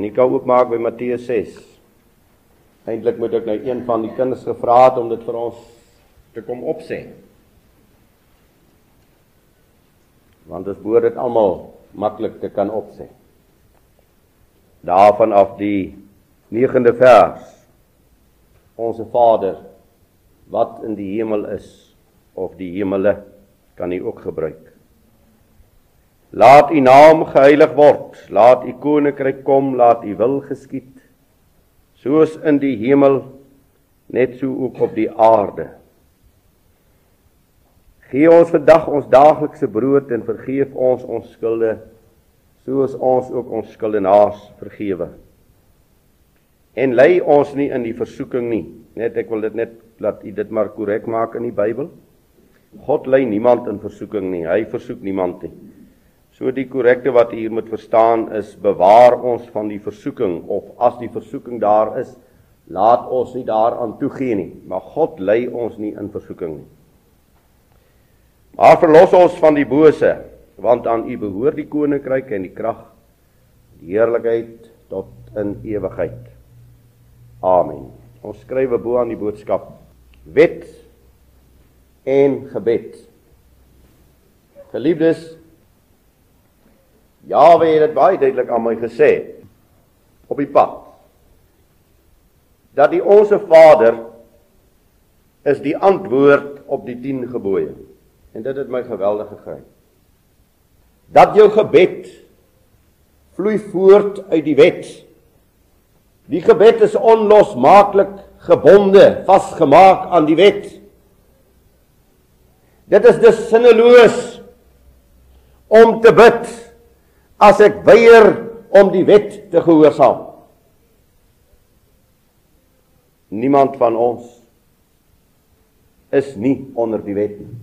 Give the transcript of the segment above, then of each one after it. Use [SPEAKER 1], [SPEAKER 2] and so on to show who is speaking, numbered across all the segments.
[SPEAKER 1] jy kan oopmaak by Matteus 6. Eintlik moet ek nou een van die kinders gevra het om dit vir ons te kom opsê. Want dit behoort dit almal maklik te kan opsê. Daarvan af die 9de vers. Onse Vader wat in die hemel is of die hemele kan U ook gebruik. Laat U naam geheilig word. Laat U koninkryk kom. Laat U wil geskied. Soos in die hemel net so ook op die aarde. Gee ons vandag ons daaglikse brood en vergeef ons ons skulde soos ons ook ons skuldenaars vergewe. En lei ons nie in die versoeking nie. Net ek wil dit net laat u dit maar korrek maak in die Bybel. God lei niemand in versoeking nie. Hy versoek niemand nie. So die korrekte wat hier moet verstaan is bewaar ons van die versoeking of as die versoeking daar is, laat ons nie daaraan toegee nie. Maar God lei ons nie in versoeking nie. Maar verlos ons van die bose, want aan U behoort die koninkryk en die krag, die heerlikheid tot in ewigheid. Amen. Ons skrywe bo aan die boodskap wet en gebed. Geliefdes, Jawe het dit baie duidelik aan my gesê op die pad dat die onsse Vader is die antwoord op die 10 gebooie. En dit het my geweldig gegryp. Dat jou gebed vloei voort uit die wet. Die gebed is onlosmaaklik gebonde, vasgemaak aan die wet. Dit is dus sinneloos om te bid as ek weier om die wet te gehoorsaam. Niemand van ons is nie onder die wet nie.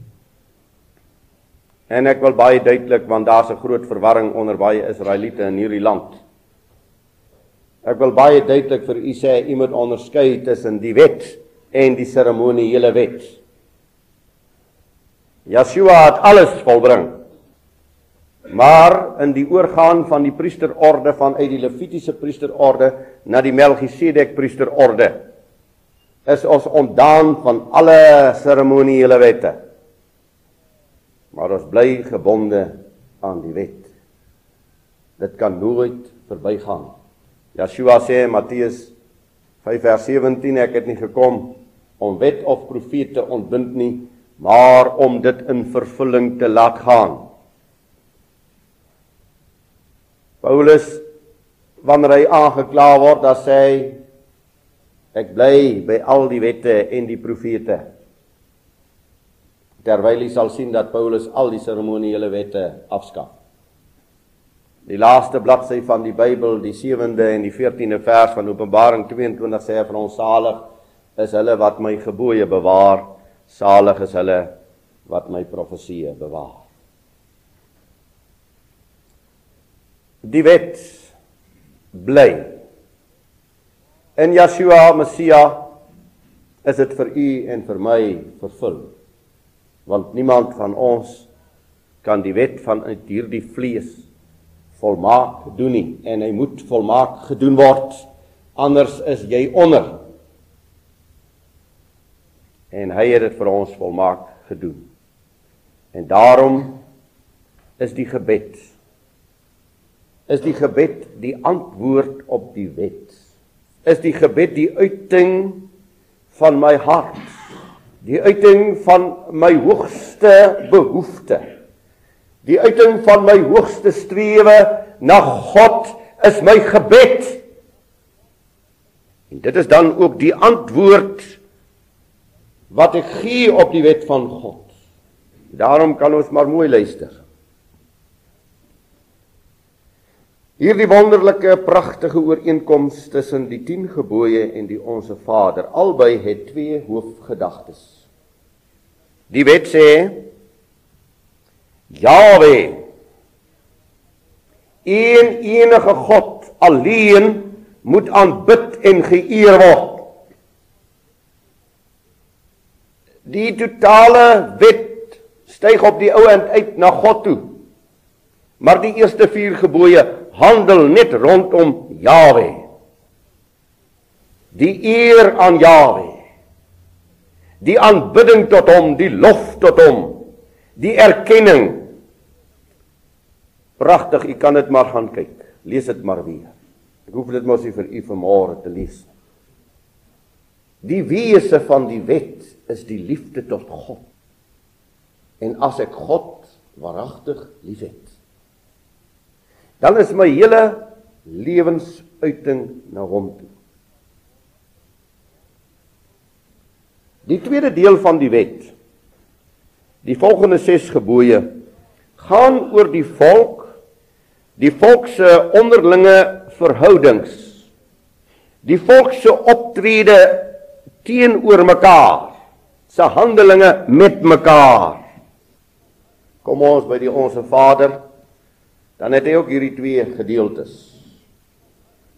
[SPEAKER 1] En ek wil baie duidelik want daar's 'n groot verwarring onder baie Israeliete in hierdie land. Ek wil baie duidelik vir u sê u moet onderskei tussen die wet en die seremoniele wet. Yeshua het alles volbring. Maar in die oorgaan van die priesterorde van uit die Levitiese priesterorde na die Melchisedek priesterorde is ons ontdaan van alle seremoniele wette maar ons bly gebonde aan die wet. Dit kan nooit verbygaan. Yeshua sê in Matteus 5 vers 17 ek het nie gekom om wet of profete ontbind nie, maar om dit in vervulling te laat gaan. Paulus wanneer hy aangekla word, dan sê hy ek bly by al die wette en die profete terwyl jy sal sien dat Paulus al die seremoniele wette afskaf. Die laaste bladsy van die Bybel, die 7de en die 14de vers van Openbaring 22 sê vir ons salig is hulle wat my gebooie bewaar, salig is hulle wat my profeseë bewaar. Die wet bly. In Yeshua Messia is dit vir u en vir my vervul want niemand van ons kan die wet van hierdie vlees volmaak doen nie en hy moet volmaak gedoen word anders is jy onder en hy het dit vir ons volmaak gedoen en daarom is die gebed is die gebed die antwoord op die wet? Is die gebed die uiting van my hart? Die uiting van my hoogste behoefte? Die uiting van my hoogste strewe na God is my gebed. En dit is dan ook die antwoord wat ek gee op die wet van God. Daarom kan ons maar mooi luister Hierdie wonderlike pragtige ooreenkoms tussen die 10 gebooie en die onsse Vader, albei het twee hoofgedagtes. Die wet sê Jawe een enige God alleen moet aanbid en geëer word. Die totale wet styg op die ou end uit na God toe. Maar die eerste 4 gebooie handel net rondom Jawe. Die eer aan Jawe. Die aanbidding tot hom, die lof tot hom, die erkenning. Pragtig, u kan dit maar gaan kyk. Lees dit maar weer. Ek hoef dit mos nie vir u vanmôre te lees. Die wese van die wet is die liefde tot God. En as ek God waaragtig liefhet, dan is my hele lewensuiting na hom toe. Die tweede deel van die wet, die volgende 6 gebooie, gaan oor die volk, die volk se onderlinge verhoudings, die volk se optrede teenoor mekaar, se handelinge met mekaar. Kom ons by die onsse Vader dan het hy ook hierdie twee gedeeltes.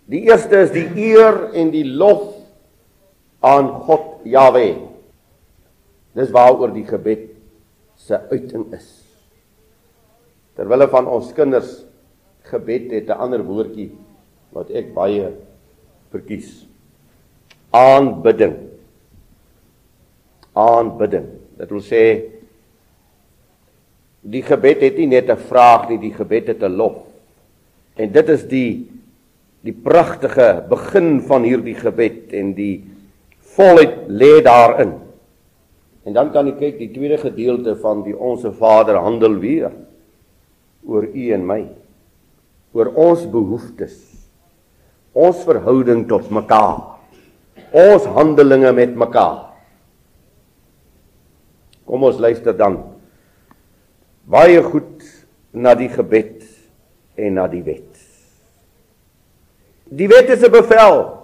[SPEAKER 1] Die eerste is die eer en die lof aan God Jahwe. Dis waaroor die gebed se uiting is. Terwyl van ons kinders gebed het 'n ander woordjie wat ek baie verkies. Aanbidding. Aanbidding. Dit wil sê Die gebed het nie net 'n vraag nie, die gebed het 'n lof. En dit is die die pragtige begin van hierdie gebed en die volheid lê daarin. En dan kan jy kyk die tweede gedeelte van die onsse Vader handel weer oor u en my. Oor ons behoeftes. Ons verhouding tot mekaar. Ons handelinge met mekaar. Kom ons luister dan baie goed na die gebed en na die wet. Die wet is 'n bevel.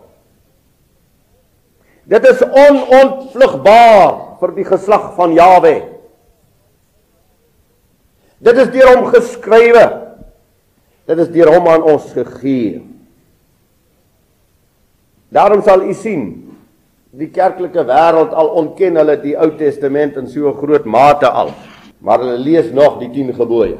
[SPEAKER 1] Dit is onontvlugbaar vir die geslag van Jawe. Dit is deur hom geskrywe. Dit is deur hom aan ons gegee. Daarom sal u sien die kerklike wêreld al ontken hulle die Ou Testament in so groot mate al maar hulle lees nog die 10 gebooie.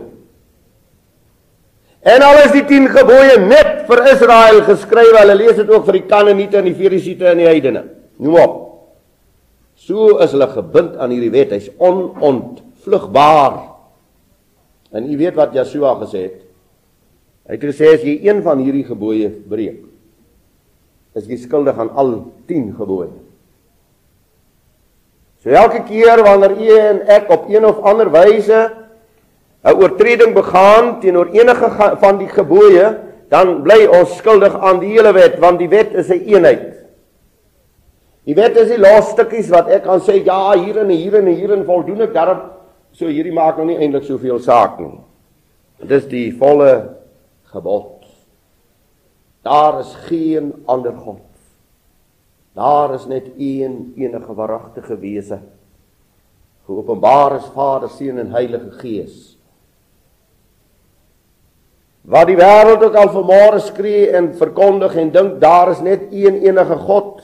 [SPEAKER 1] En al is die 10 gebooie net vir Israel geskrywe, hulle lees dit ook vir die Kanaaniete en die Ferisiete en die heidene. Noem op. So is hulle gebind aan hierdie wet. Hy's onontvlugbaar. En u weet wat Jesua gesê het? Hy het gesê as jy een van hierdie gebooie breek, is jy skuldig aan al 10 gebooie. So elke keer wanneer u en ek op een of ander wyse 'n oortreding begaan teenoor enige van die gebooie, dan bly ons skuldig aan die hele wet want die wet is 'n een eenheid. Die wet is die laaste stukkies wat ek kan sê ja, hier en hier en hier en voldoen ek daarop. So hierdie maak nou nie eintlik soveel saak nie. Dit is die volle gebod. Daar is geen ander god Daar is net een enige waaragtige wese. Geopenbaar is Vader, Seun en Heilige Gees. Wat die wêreld ook al vanmôre skree en verkondig en dink daar is net een enige God.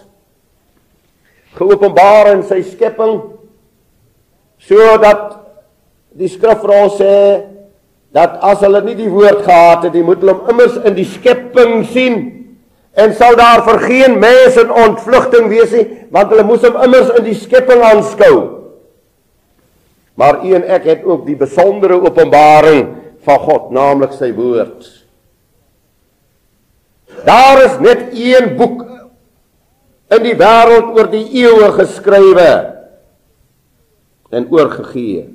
[SPEAKER 1] Geopenbaar in sy skepping sodat die skrif vir ons sê dat as hulle nie die woord gehad het, jy moet hulle immers in die skepping sien en sal daar vir geen mens in ontvlugting wees nie want hulle moes hom immers in die skepping aanskou. Maar u en ek het ook die besondere openbaring van God naamlik sy woord. Daar is net een boek in die wêreld oor die eeue geskrywe en oorgegee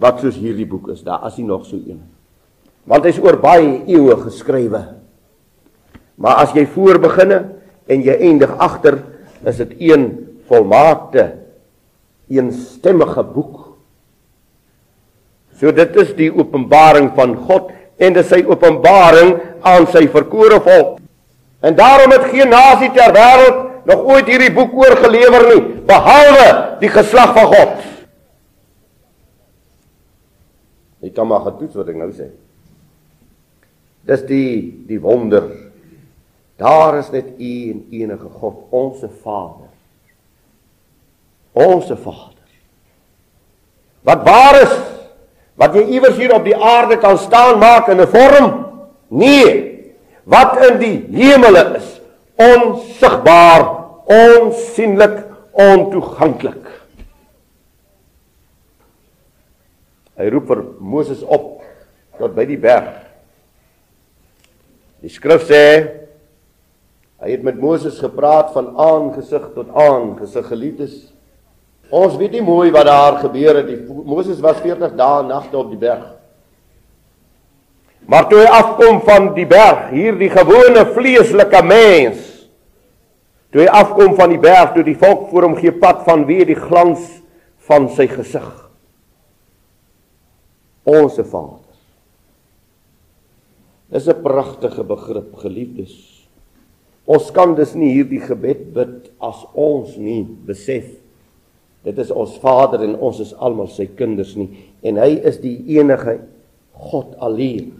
[SPEAKER 1] wat soos hierdie boek is. Daar as hy nog so een want hy's oor baie eeue geskrywe Maar as jy voor beginne en jy eindig agter, is dit een volmaakte eenstemmige boek. So dit is die openbaring van God en dis sy openbaring aan sy verkore volk. En daarom het geen nasie ter wêreld nog ooit hierdie boek oorgelewer nie behalwe die geslag van God. Ek kan maar getoets wat ek nou sê. Dis die die wonder Daar is net U en enige God, onsse Vader. Onsse Vader. Wat waar is wat jy iewers hier op die aarde kan staan maak in 'n vorm? Nee, wat in die hemele is, onsigbaar, onsigbaar, ontoeganklik. Hy roep vir Moses op tot by die berg. Die skrif sê hy het met Moses gepraat van aangesig tot aangesig geliefdes. Ons weet nie mooi wat daar gebeur het. Die Moses was 40 dae en nagte op die berg. Maar toe hy afkom van die berg, hier die gewone vleeslike mens, toe hy afkom van die berg, toe die volk voor hom gee pad van wie die glans van sy gesig. Onse Vader. Dis 'n pragtige begrip, geliefdes. Ons kan dus nie hierdie gebed bid as ons nie besef dit is ons Vader en ons is almal sy kinders nie. En hy is die enige God alleen